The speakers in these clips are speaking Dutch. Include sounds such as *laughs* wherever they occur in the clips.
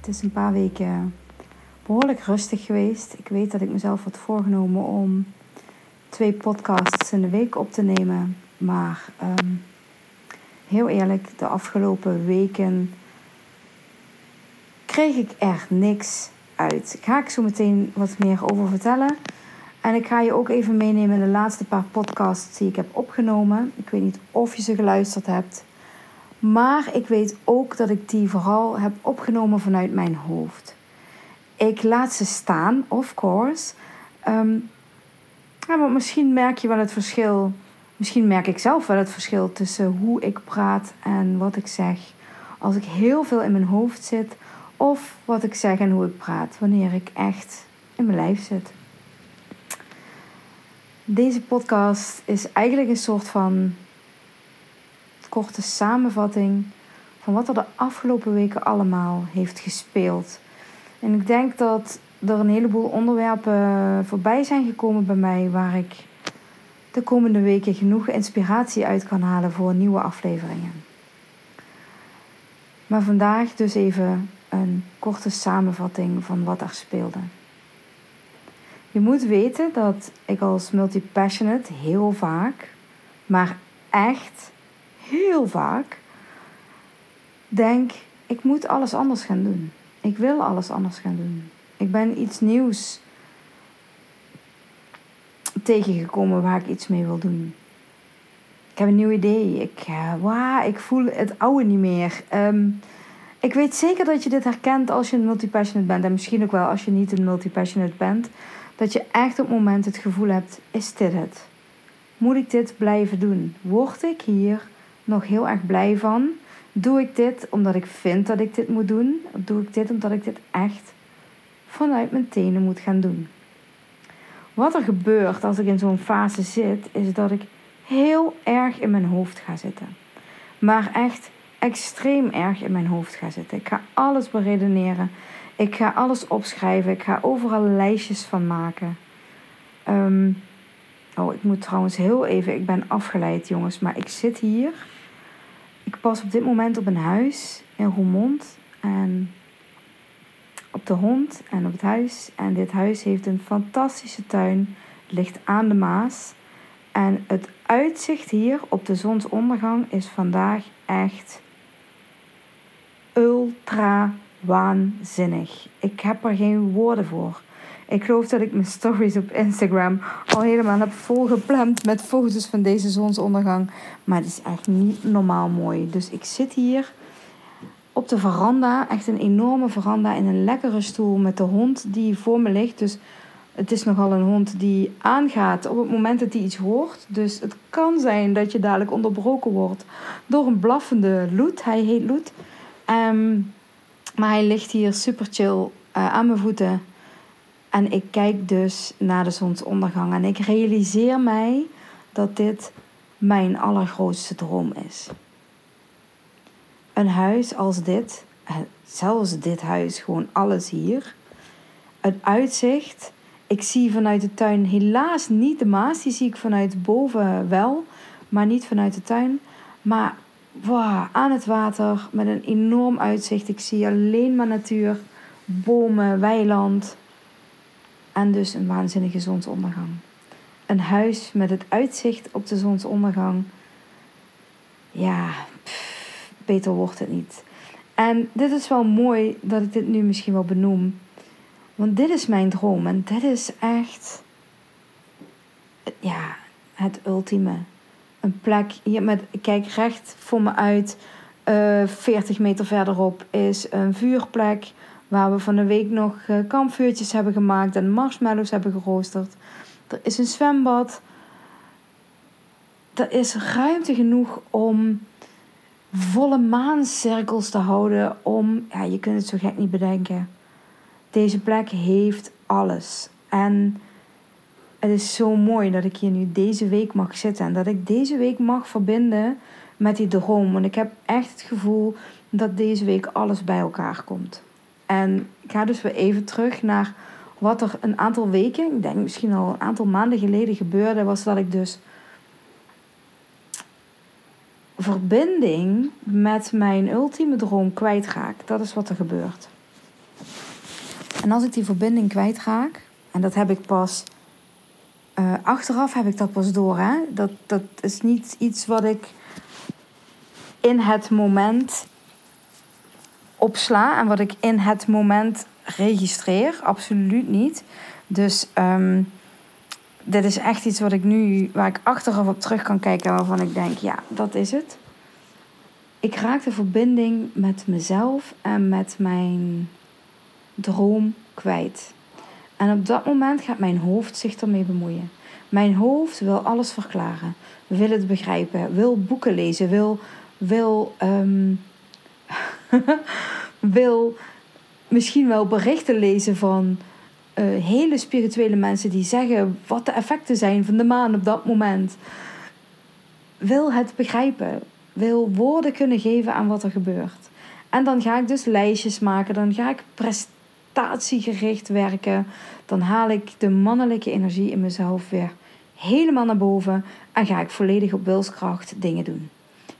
Het is een paar weken behoorlijk rustig geweest. Ik weet dat ik mezelf had voorgenomen om twee podcasts in de week op te nemen. Maar ehm, heel eerlijk, de afgelopen weken kreeg ik er niks uit. Ga ik zo meteen wat meer over vertellen. En ik ga je ook even meenemen in de laatste paar podcasts die ik heb opgenomen. Ik weet niet of je ze geluisterd hebt. Maar ik weet ook dat ik die vooral heb opgenomen vanuit mijn hoofd. Ik laat ze staan, of course. Um, maar misschien merk je wel het verschil. Misschien merk ik zelf wel het verschil tussen hoe ik praat en wat ik zeg. Als ik heel veel in mijn hoofd zit, of wat ik zeg en hoe ik praat wanneer ik echt in mijn lijf zit. Deze podcast is eigenlijk een soort van korte samenvatting van wat er de afgelopen weken allemaal heeft gespeeld. En ik denk dat er een heleboel onderwerpen voorbij zijn gekomen bij mij waar ik de komende weken genoeg inspiratie uit kan halen voor nieuwe afleveringen. Maar vandaag dus even een korte samenvatting van wat er speelde. Je moet weten dat ik als multipassionate heel vaak, maar echt heel vaak denk: ik moet alles anders gaan doen. Ik wil alles anders gaan doen. Ik ben iets nieuws tegengekomen waar ik iets mee wil doen. Ik heb een nieuw idee. Ik, uh, ik voel het oude niet meer. Ehm, ik weet zeker dat je dit herkent als je een multipassionate bent. En misschien ook wel als je niet een multipassionate bent. Dat je echt op het moment het gevoel hebt, is dit het? Moet ik dit blijven doen? Word ik hier nog heel erg blij van? Doe ik dit omdat ik vind dat ik dit moet doen? Of doe ik dit omdat ik dit echt vanuit mijn tenen moet gaan doen? Wat er gebeurt als ik in zo'n fase zit, is dat ik heel erg in mijn hoofd ga zitten. Maar echt extreem erg in mijn hoofd ga zitten. Ik ga alles beredeneren. Ik ga alles opschrijven. Ik ga overal lijstjes van maken. Um, oh, ik moet trouwens heel even. Ik ben afgeleid, jongens. Maar ik zit hier. Ik pas op dit moment op een huis in Roermond. En op de hond en op het huis. En dit huis heeft een fantastische tuin. Ligt aan de Maas. En het uitzicht hier op de zonsondergang is vandaag echt ultra waanzinnig. Ik heb er geen woorden voor. Ik geloof dat ik mijn stories op Instagram al helemaal heb volgepland met foto's van deze zonsondergang. Maar het is echt niet normaal mooi. Dus ik zit hier op de veranda, echt een enorme veranda, in een lekkere stoel met de hond die voor me ligt. Dus het is nogal een hond die aangaat op het moment dat hij iets hoort. Dus het kan zijn dat je dadelijk onderbroken wordt door een blaffende Loet. Hij heet Loet. Um, maar hij ligt hier super chill uh, aan mijn voeten. En ik kijk dus naar de zonsondergang. En ik realiseer mij dat dit mijn allergrootste droom is. Een huis als dit, eh, zelfs dit huis, gewoon alles hier. Het uitzicht. Ik zie vanuit de tuin helaas niet de Maas. Die zie ik vanuit boven wel, maar niet vanuit de tuin. Maar wow, aan het water met een enorm uitzicht. Ik zie alleen maar natuur, bomen, weiland en dus een waanzinnige zonsondergang. Een huis met het uitzicht op de zonsondergang. Ja, beter wordt het niet. En dit is wel mooi dat ik dit nu misschien wel benoem. Want dit is mijn droom en dit is echt ja, het ultieme een plek hier met, kijk recht voor me uit. Uh, eh, 40 meter verderop is een vuurplek waar we van de week nog uh, kampvuurtjes hebben gemaakt en marshmallows hebben geroosterd. Er is een zwembad. Er is ruimte genoeg om volle maancirkels te houden. Om, ja, je kunt het zo gek niet bedenken. Deze plek heeft alles. En het is zo mooi dat ik hier nu deze week mag zitten. En dat ik deze week mag verbinden met die droom. Want ik heb echt het gevoel dat deze week alles bij elkaar komt. En ik ga dus weer even terug naar wat er een aantal weken, ik denk misschien al een aantal maanden geleden gebeurde, was dat ik dus verbinding met mijn ultieme droom kwijtraak. Dat is wat er gebeurt. En als ik die verbinding kwijtraak, en dat heb ik pas uh, achteraf heb ik dat pas door. Hè? Dat, dat is niet iets wat ik in het moment opsla en wat ik in het moment registreer. Absoluut niet. Dus um, dit is echt iets wat ik nu, waar ik achteraf op terug kan kijken, waarvan ik denk, ja, dat is het. Ik raak de verbinding met mezelf en met mijn droom kwijt. En op dat moment gaat mijn hoofd zich ermee bemoeien. Mijn hoofd wil alles verklaren, wil het begrijpen, wil boeken lezen, wil, wil, um, *laughs* wil misschien wel berichten lezen van uh, hele spirituele mensen die zeggen wat de effecten zijn van de maan op dat moment. Wil het begrijpen, wil woorden kunnen geven aan wat er gebeurt. En dan ga ik dus lijstjes maken, dan ga ik prestatiegericht werken. Dan haal ik de mannelijke energie in mezelf weer helemaal naar boven en ga ik volledig op wilskracht dingen doen.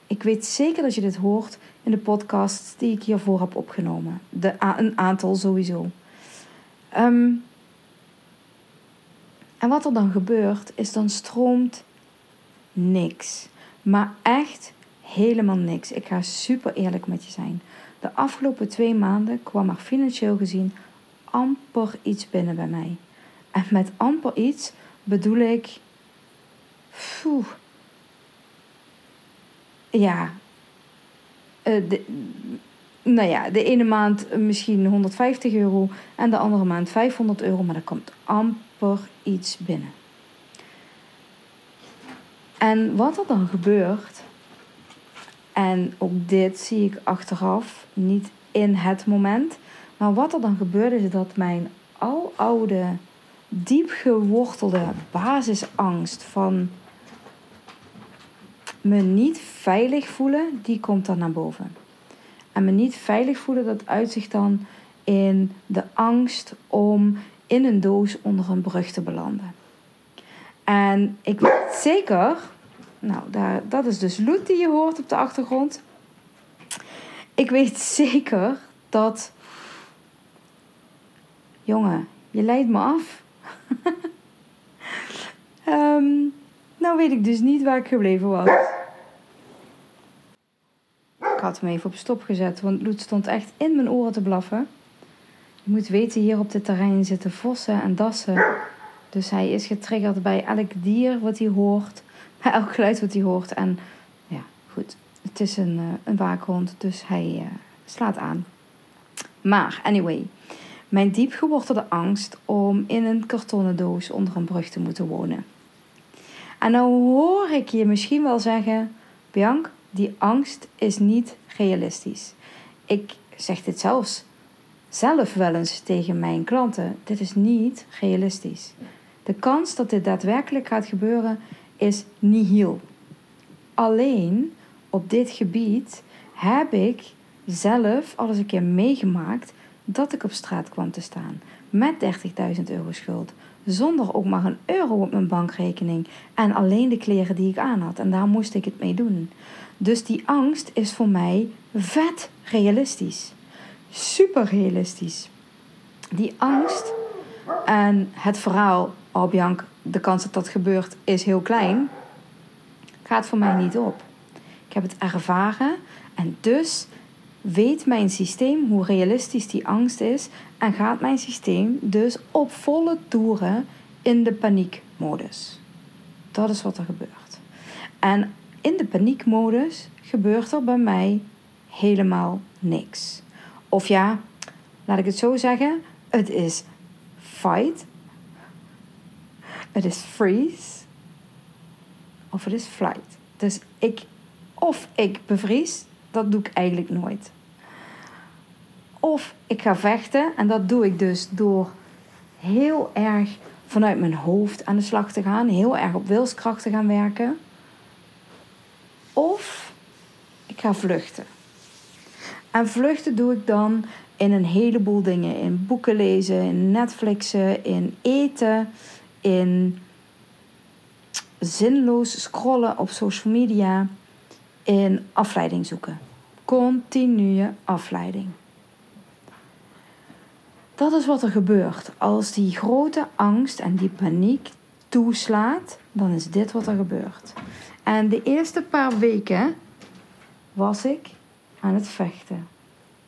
Ik weet zeker dat je dit hoort in de podcast die ik hiervoor heb opgenomen. De, een aantal sowieso. Ehm, en wat er dan gebeurt, is dan stroomt niks. Maar echt helemaal niks. Ik ga super eerlijk met je zijn. De afgelopen twee maanden kwam er financieel gezien amper iets binnen bij mij. En met amper iets bedoel ik. Phew, ja, de, nou ja, de ene maand misschien 150 euro en de andere maand 500 euro, maar er komt amper iets binnen. En wat er dan gebeurt, en ook dit zie ik achteraf, niet in het moment, maar wat er dan gebeurt is dat mijn aloude, diep gewortelde basisangst van me niet veilig voelen, die komt dan naar boven. En me niet veilig voelen, dat uitzicht dan in de angst om in een doos onder een brug te belanden. En ik weet zeker, nou, daar, dat is dus Loet die je hoort op de achtergrond. Ik weet zeker dat, jongen, je leidt me af. *laughs* nou weet ik dus niet waar ik gebleven was. Ik had hem even op stop gezet, want Loet stond echt in mijn oren te blaffen. Je moet weten, hier op dit terrein zitten vossen en dassen. Dus hij is getriggerd bij elk dier wat hij hoort. *laughs* Bij elk geluid wat hij hoort. En ja, goed. Het is een, uh, een waakhond, dus hij uh, slaat aan. Maar, anyway. Mijn diep gewortelde angst om in een kartonnen doos onder een brug te moeten wonen. En nou hoor ik je misschien wel zeggen, Bianc, die angst is niet realistisch. Ik zeg dit zelfs zelf wel eens tegen mijn klanten. Dit is niet realistisch. De kans dat dit daadwerkelijk gaat gebeuren is nihil. Alleen op dit gebied heb ik zelf al eens een keer meegemaakt dat ik op straat kwam te staan met 30.000 euro schuld zonder ook maar een euro op mijn bankrekening en alleen de kleren die ik aan had. En daar moest ik het mee doen. Dus die angst is voor mij vet realistisch. Super realistisch. Die angst en het verhaal, oh de kans dat dat gebeurt is heel klein, gaat voor mij niet op. Ik heb het ervaren en dus weet mijn systeem hoe realistisch die angst is en gaat mijn systeem dus op volle toeren in de paniekmodus. Dat is wat er gebeurt. En in de paniekmodus gebeurt er bij mij helemaal niks. Of ja, laat ik het zo zeggen, het is fight, het is freeze of het is flight. Dus ik, of ik bevries dat doe ik eigenlijk nooit. Of ik ga vechten en dat doe ik dus door heel erg vanuit mijn hoofd aan de slag te gaan, heel erg op wilskracht te gaan werken. Of ik ga vluchten. En vluchten doe ik dan in een heleboel dingen. In boeken lezen, in Netflixen, in eten, in zinloos scrollen op social media, in afleiding zoeken. Continue afleiding. Dat is wat er gebeurt. Als die grote angst en die paniek toeslaat, dan is dit wat er gebeurt. En de eerste paar weken was ik aan het vechten.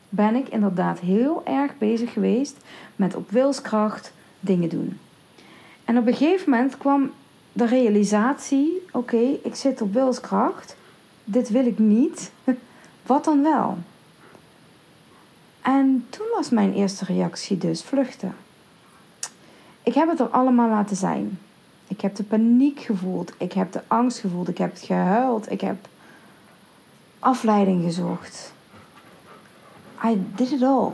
Ben ik inderdaad heel erg bezig geweest met op wilskracht dingen doen. En op een gegeven moment kwam de realisatie: oké, ik zit op wilskracht. Dit wil ik niet. *laughs* Wat dan wel? En toen was mijn eerste reactie dus vluchten. Ik heb het er allemaal laten zijn. Ik heb de paniek gevoeld. Ik heb de angst gevoeld. Ik heb gehuild. Ik heb afleiding gezocht. I did it all.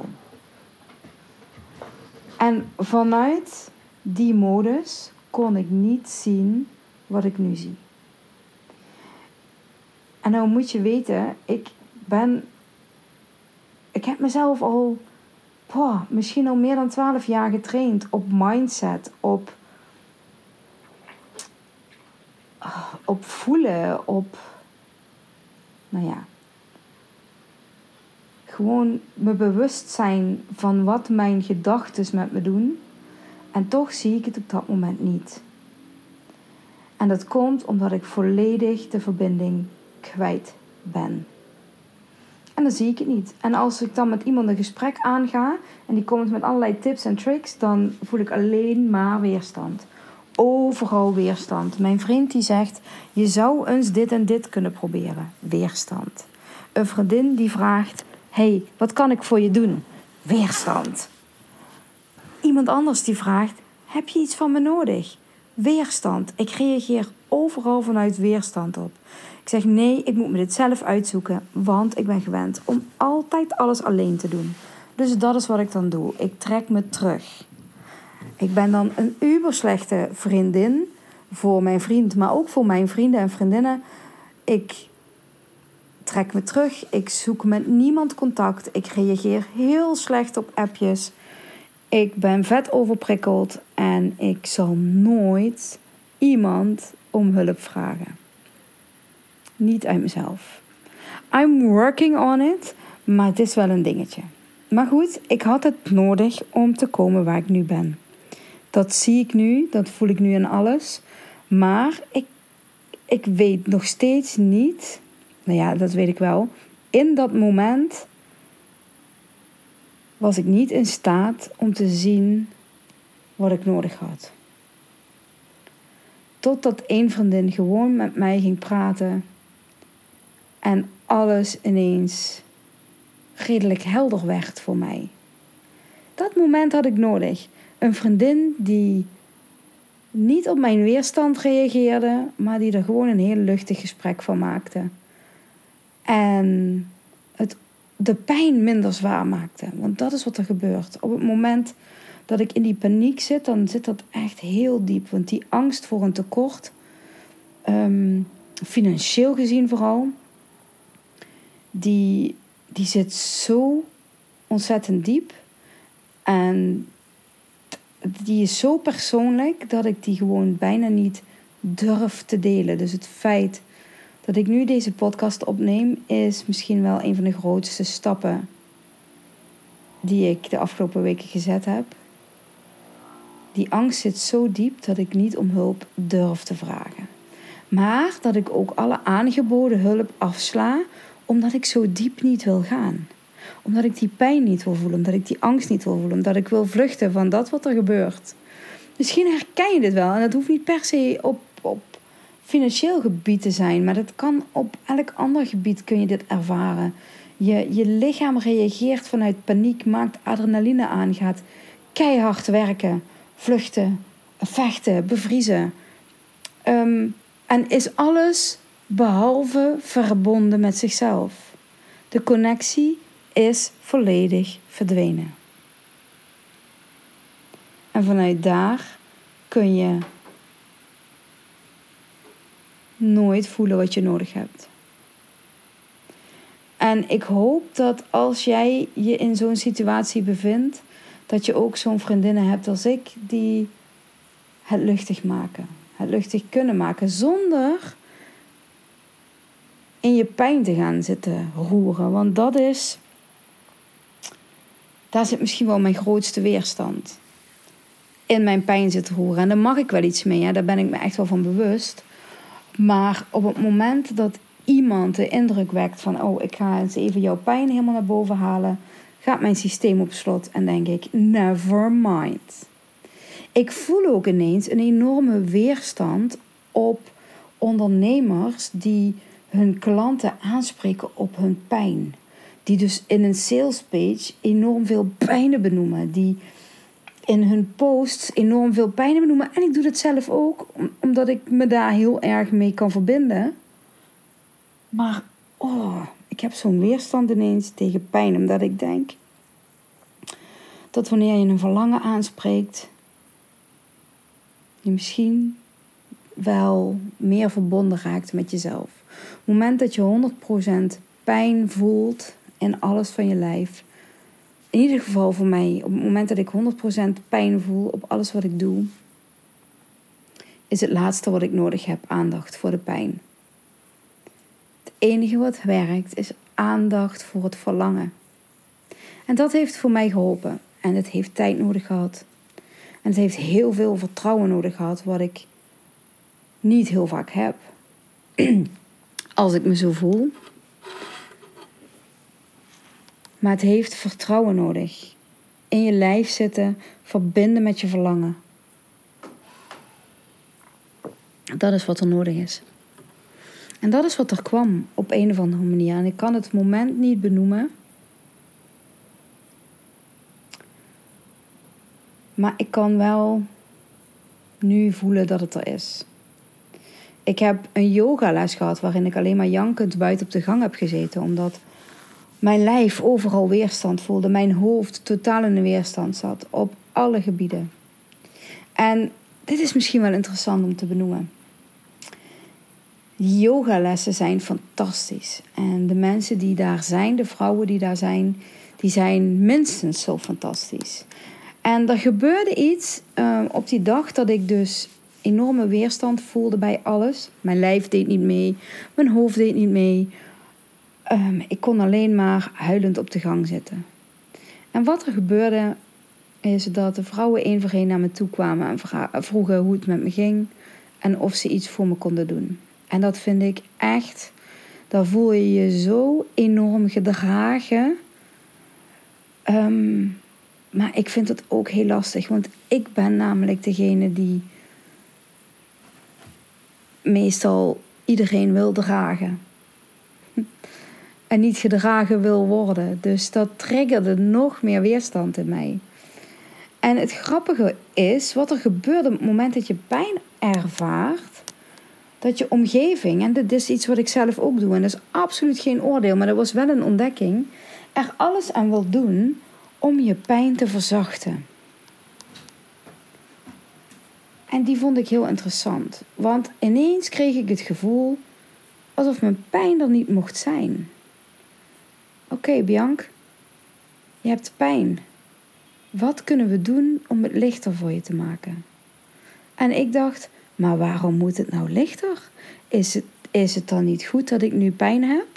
En vanuit die modus kon ik niet zien wat ik nu zie. En nou moet je weten, ik ben. Ik heb mezelf al. Misschien al meer dan 12 jaar getraind op mindset, op. op voelen, op. Nou ja. Gewoon me bewust zijn van wat mijn gedachten met me doen. En toch zie ik het op dat moment niet. En dat komt omdat ik volledig de verbinding kwijt ben. En dan zie ik het niet. En als ik dan met iemand een gesprek aanga en die komt met allerlei tips en tricks, dan voel ik alleen maar weerstand. Overal weerstand. Mijn vriend die zegt: Je zou eens dit en dit kunnen proberen. Weerstand. Een vriendin die vraagt: hey, wat kan ik voor je doen? Weerstand. Iemand anders die vraagt: Heb je iets van me nodig? Weerstand. Ik reageer overal vanuit weerstand op. Ik zeg nee, ik moet me dit zelf uitzoeken, want ik ben gewend om altijd alles alleen te doen. Dus dat is wat ik dan doe. Ik trek me terug. Ik ben dan een uber slechte vriendin voor mijn vriend, maar ook voor mijn vrienden en vriendinnen. Ik trek me terug. Ik zoek met niemand contact. Ik reageer heel slecht op appjes. Ik ben vet overprikkeld en ik zal nooit iemand om hulp vragen. Niet uit mezelf. I'm working on it, maar het is wel een dingetje. Maar goed, ik had het nodig om te komen waar ik nu ben. Dat zie ik nu, dat voel ik nu in alles. Maar ik, ik weet nog steeds niet, nou ja, dat weet ik wel. In dat moment was ik niet in staat om te zien wat ik nodig had. Totdat één vriendin gewoon met mij ging praten en alles ineens redelijk helder werd voor mij. Dat moment had ik nodig. Een vriendin die niet op mijn weerstand reageerde, maar die er gewoon een heel luchtig gesprek van maakte. En het, de pijn minder zwaar maakte. Want dat is wat er gebeurt. Op het moment dat ik in die paniek zit, dan zit dat echt heel diep. Want die angst voor een tekort, um, financieel gezien vooral, die, die zit zo ontzettend diep. En die is zo persoonlijk dat ik die gewoon bijna niet durf te delen. Dus het feit dat ik nu deze podcast opneem, is misschien wel een van de grootste stappen die ik de afgelopen weken gezet heb. Die angst zit zo diep dat ik niet om hulp durf te vragen. Maar dat ik ook alle aangeboden hulp afsla omdat ik zo diep niet wil gaan. Omdat ik die pijn niet wil voelen, omdat ik die angst niet wil voelen, omdat ik wil vluchten van dat wat er gebeurt. Misschien herken je dit wel en dat hoeft niet per se op, op financieel gebied te zijn, maar dat kan op elk ander gebied kun je dit ervaren. Je, je lichaam reageert vanuit paniek, maakt adrenaline aan, gaat keihard werken, vluchten, vechten, bevriezen. Ehm, en is alles behalve verbonden met zichzelf. De connectie is volledig verdwenen. En vanuit daar kun je nooit voelen wat je nodig hebt. En ik hoop dat als jij je in zo'n situatie bevindt, dat je ook zo'n vriendinnen hebt als ik die het luchtig maken. Het luchtig kunnen maken zonder in je pijn te gaan zitten roeren. Want dat is, daar zit misschien wel mijn grootste weerstand. In mijn pijn zitten roeren. En daar mag ik wel iets mee, hè? daar ben ik me echt wel van bewust. Maar op het moment dat iemand de indruk wekt van: oh, ik ga eens even jouw pijn helemaal naar boven halen, gaat mijn systeem op slot en denk ik: never mind. Ik voel ook ineens een enorme weerstand op ondernemers die hun klanten aanspreken op hun pijn. Die dus in een sales page enorm veel pijnen benoemen. Die in hun posts enorm veel pijnen benoemen. En ik doe dat zelf ook, omdat ik me daar heel erg mee kan verbinden. Maar oh, ik heb zo'n weerstand ineens tegen pijn, omdat ik denk dat wanneer je een verlangen aanspreekt, je misschien wel meer verbonden raakt met jezelf. Op het moment dat je 100% pijn voelt in alles van je lijf, in ieder geval voor mij, op het moment dat ik 100% pijn voel op alles wat ik doe, is het laatste wat ik nodig heb aandacht voor de pijn. Enige wat werkt is aandacht voor het verlangen. En dat heeft voor mij geholpen. En het heeft tijd nodig gehad. En het heeft heel veel vertrouwen nodig gehad, wat ik niet heel vaak heb. *clears throat* Als ik me zo voel. Maar het heeft vertrouwen nodig. In je lijf zitten, verbinden met je verlangen. Dat is wat er nodig is. En dat is wat er kwam op een of andere manier. En ik kan het moment niet benoemen. Maar ik kan wel nu voelen dat het er is. Ik heb een yogales gehad waarin ik alleen maar jankend buiten op de gang heb gezeten. Omdat mijn lijf overal weerstand voelde. Mijn hoofd totaal in weerstand zat. Op alle gebieden. En dit is misschien wel interessant om te benoemen. Yogalessen zijn fantastisch. En de mensen die daar zijn, de vrouwen die daar zijn, die zijn minstens zo fantastisch. En er gebeurde iets uh, op die dag dat ik dus enorme weerstand voelde bij alles. Mijn lijf deed niet mee, mijn hoofd deed niet mee. Um, ik kon alleen maar huilend op de gang zitten. En wat er gebeurde is dat de vrouwen één voor één naar me toe kwamen en vroegen hoe het met me ging en of ze iets voor me konden doen. En dat vind ik echt, daar voel je je zo enorm gedragen. Um, maar ik vind het ook heel lastig, want ik ben namelijk degene die meestal iedereen wil dragen. En niet gedragen wil worden. Dus dat triggerde nog meer weerstand in mij. En het grappige is, wat er gebeurt op het moment dat je pijn ervaart, dat je omgeving, en dit is iets wat ik zelf ook doe, en dat is absoluut geen oordeel, maar dat was wel een ontdekking, er alles aan wil doen om je pijn te verzachten. En die vond ik heel interessant, want ineens kreeg ik het gevoel alsof mijn pijn er niet mocht zijn. Oké, okay, je hebt pijn. Wat kunnen we doen om het lichter voor je te maken? En ik dacht, maar waarom moet het nou lichter? Is het, is het dan niet goed dat ik nu pijn heb?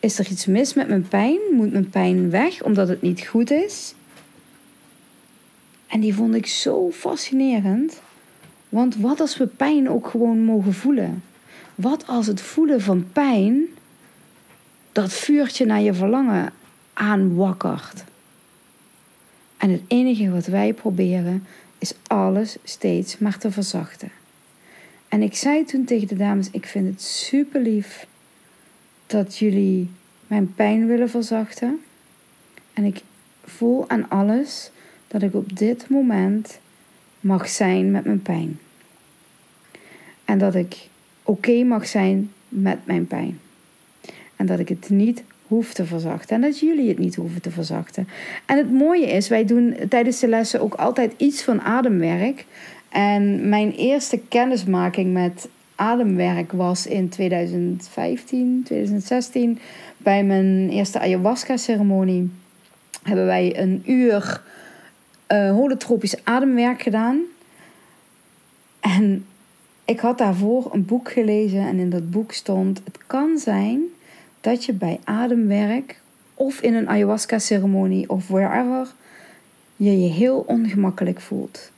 Is er iets mis met mijn pijn? Moet mijn pijn weg omdat het niet goed is? En die vond ik zo fascinerend. Want wat als we pijn ook gewoon mogen voelen? Wat als het voelen van pijn dat vuurtje naar je verlangen aanwakkert? En het enige wat wij proberen is alles steeds maar te verzachten. En ik zei toen tegen de dames: Ik vind het super lief dat jullie mijn pijn willen verzachten. En ik voel aan alles dat ik op dit moment mag zijn met mijn pijn. En dat ik oké mag zijn met mijn pijn. En dat ik het niet hoeft te verzachten. En dat jullie het niet hoeven te verzachten. En het mooie is, wij doen tijdens de lessen ook altijd iets van ademwerk. En mijn eerste kennismaking met ademwerk was in 2015, 2016. Bij mijn eerste ayahuasca-ceremonie hebben wij een uur uh, holotropisch ademwerk gedaan. En ik had daarvoor een boek gelezen en in dat boek stond: Het kan zijn dat je bij ademwerk of in een ayahuasca-ceremonie of wherever je je heel ongemakkelijk voelt.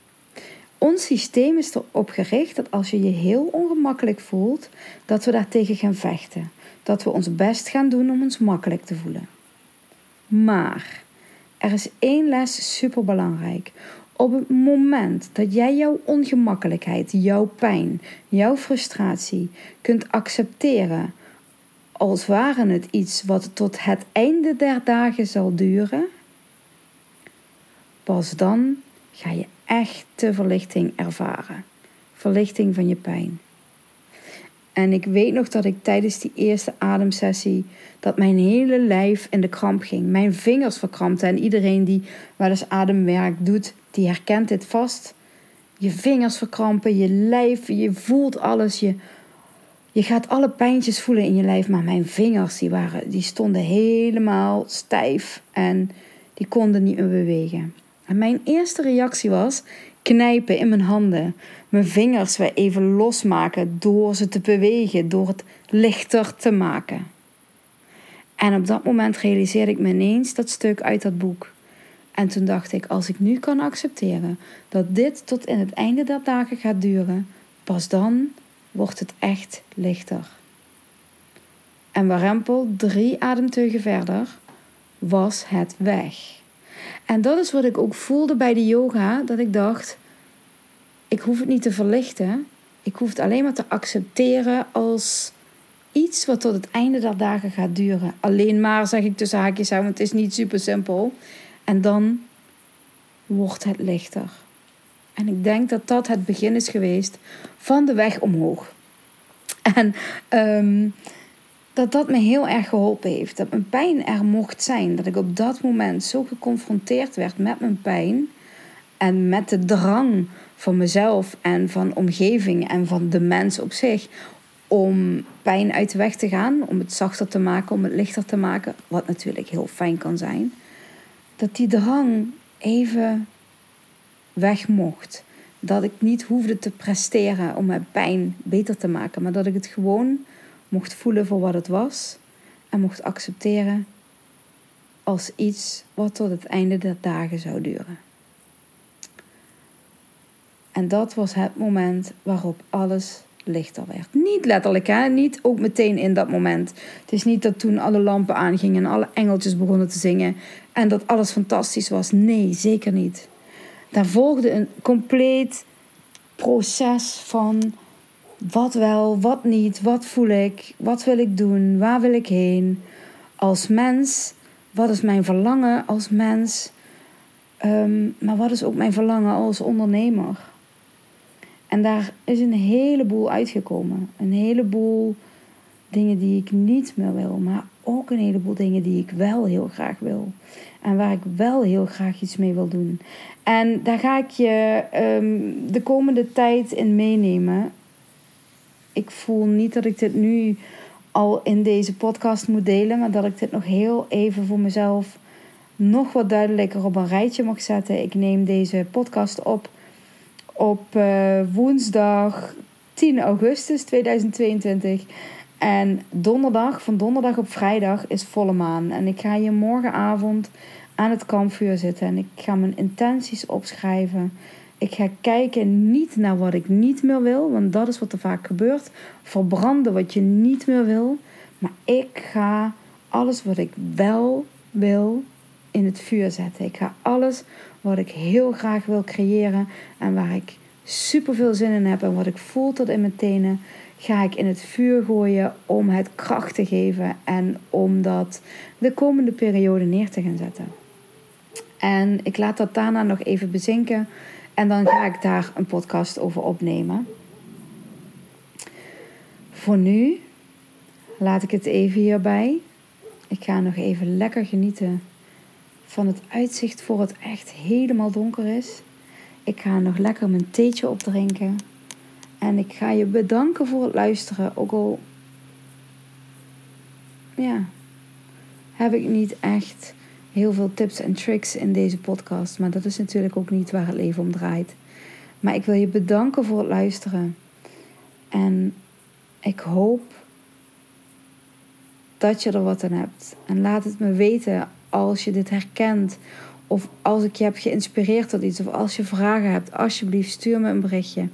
Ons systeem is erop gericht dat als je je heel ongemakkelijk voelt, dat we daartegen gaan vechten. Dat we ons best gaan doen om ons makkelijk te voelen. Maar er is één les super belangrijk. Op het moment dat jij jouw ongemakkelijkheid, jouw pijn, jouw frustratie kunt accepteren als ware het iets wat tot het einde der dagen zal duren, pas dan ga je echte verlichting ervaren. Verlichting van je pijn. En ik weet nog dat ik tijdens die eerste ademsessie dat mijn hele lijf in de kramp ging. Mijn vingers verkrampten. En iedereen die wel eens ademwerk doet, die herkent dit vast. Je vingers verkrampen, je lijf, je voelt alles. Je, je gaat alle pijntjes voelen in je lijf. Maar mijn vingers, die, waren, die stonden helemaal stijf. En die konden niet meer bewegen. En mijn eerste reactie was knijpen in mijn handen. Mijn vingers weer even losmaken door ze te bewegen, door het lichter te maken. En op dat moment realiseerde ik me ineens dat stuk uit dat boek. En toen dacht ik, als ik nu kan accepteren dat dit tot in het einde der dagen gaat duren, pas dan wordt het echt lichter. En warempel, drie ademteugen verder, was het weg. En dat is wat ik ook voelde bij de yoga, dat ik dacht, ik hoef het niet te verlichten. Ik hoef het alleen maar te accepteren als iets wat tot het einde der dagen gaat duren. Alleen maar, zeg ik tussen haakjes want het is niet super simpel. En dan wordt het lichter. En ik denk dat dat het begin is geweest van de weg omhoog. En ehm, dat dat me heel erg geholpen heeft. Dat mijn pijn er mocht zijn. Dat ik op dat moment zo geconfronteerd werd met mijn pijn. En met de drang van mezelf en van omgeving en van de mens op zich. Om pijn uit de weg te gaan. Om het zachter te maken, om het lichter te maken. Wat natuurlijk heel fijn kan zijn. Dat die drang even weg mocht. Dat ik niet hoefde te presteren om mijn pijn beter te maken. Maar dat ik het gewoon mocht voelen voor wat het was en mocht accepteren als iets wat tot het einde der dagen zou duren. En dat was het moment waarop alles lichter werd. Niet letterlijk, hè? niet ook meteen in dat moment. Het is niet dat toen alle lampen aangingen en alle engeltjes begonnen te zingen en dat alles fantastisch was. Nee, zeker niet. Daar volgde een compleet proces van wat wel, wat niet, wat voel ik, wat wil ik doen, waar wil ik heen. Als mens, wat is mijn verlangen als mens, ehm, maar wat is ook mijn verlangen als ondernemer. En daar is een heleboel uitgekomen. Een heleboel dingen die ik niet meer wil, maar ook een heleboel dingen die ik wel heel graag wil. En waar ik wel heel graag iets mee wil doen. En daar ga ik je ehm, de komende tijd in meenemen ik voel niet dat ik dit nu al in deze podcast moet delen, maar dat ik dit nog heel even voor mezelf nog wat duidelijker op een rijtje mag zetten. Ik neem deze podcast op op uh, woensdag 10 augustus 2022. En donderdag, van donderdag op vrijdag, is volle maan. En ik ga hier morgenavond aan het kampvuur zitten en ik ga mijn intenties opschrijven. Ik ga kijken niet naar wat ik niet meer wil, want dat is wat er vaak gebeurt. Verbranden wat je niet meer wil. Maar ik ga alles wat ik wel wil in het vuur zetten. Ik ga alles wat ik heel graag wil creëren en waar ik super veel zin in heb en wat ik voel tot in mijn tenen, ga ik in het vuur gooien om het kracht te geven en om dat de komende periode neer te gaan zetten. En ik laat dat daarna nog even bezinken. En dan ga ik daar een podcast over opnemen. Voor nu laat ik het even hierbij. Ik ga nog even lekker genieten van het uitzicht voor het echt helemaal donker is. Ik ga nog lekker mijn theetje opdrinken. En ik ga je bedanken voor het luisteren. Ook al ja, heb ik niet echt heel veel tips en tricks in deze podcast. Maar dat is natuurlijk ook niet waar het leven om draait. Maar ik wil je bedanken voor het luisteren. En ik hoop dat je er wat aan hebt. En laat het me weten als je dit herkent. Of als ik je heb geïnspireerd tot iets. Of als je vragen hebt. Alsjeblieft, stuur me een berichtje.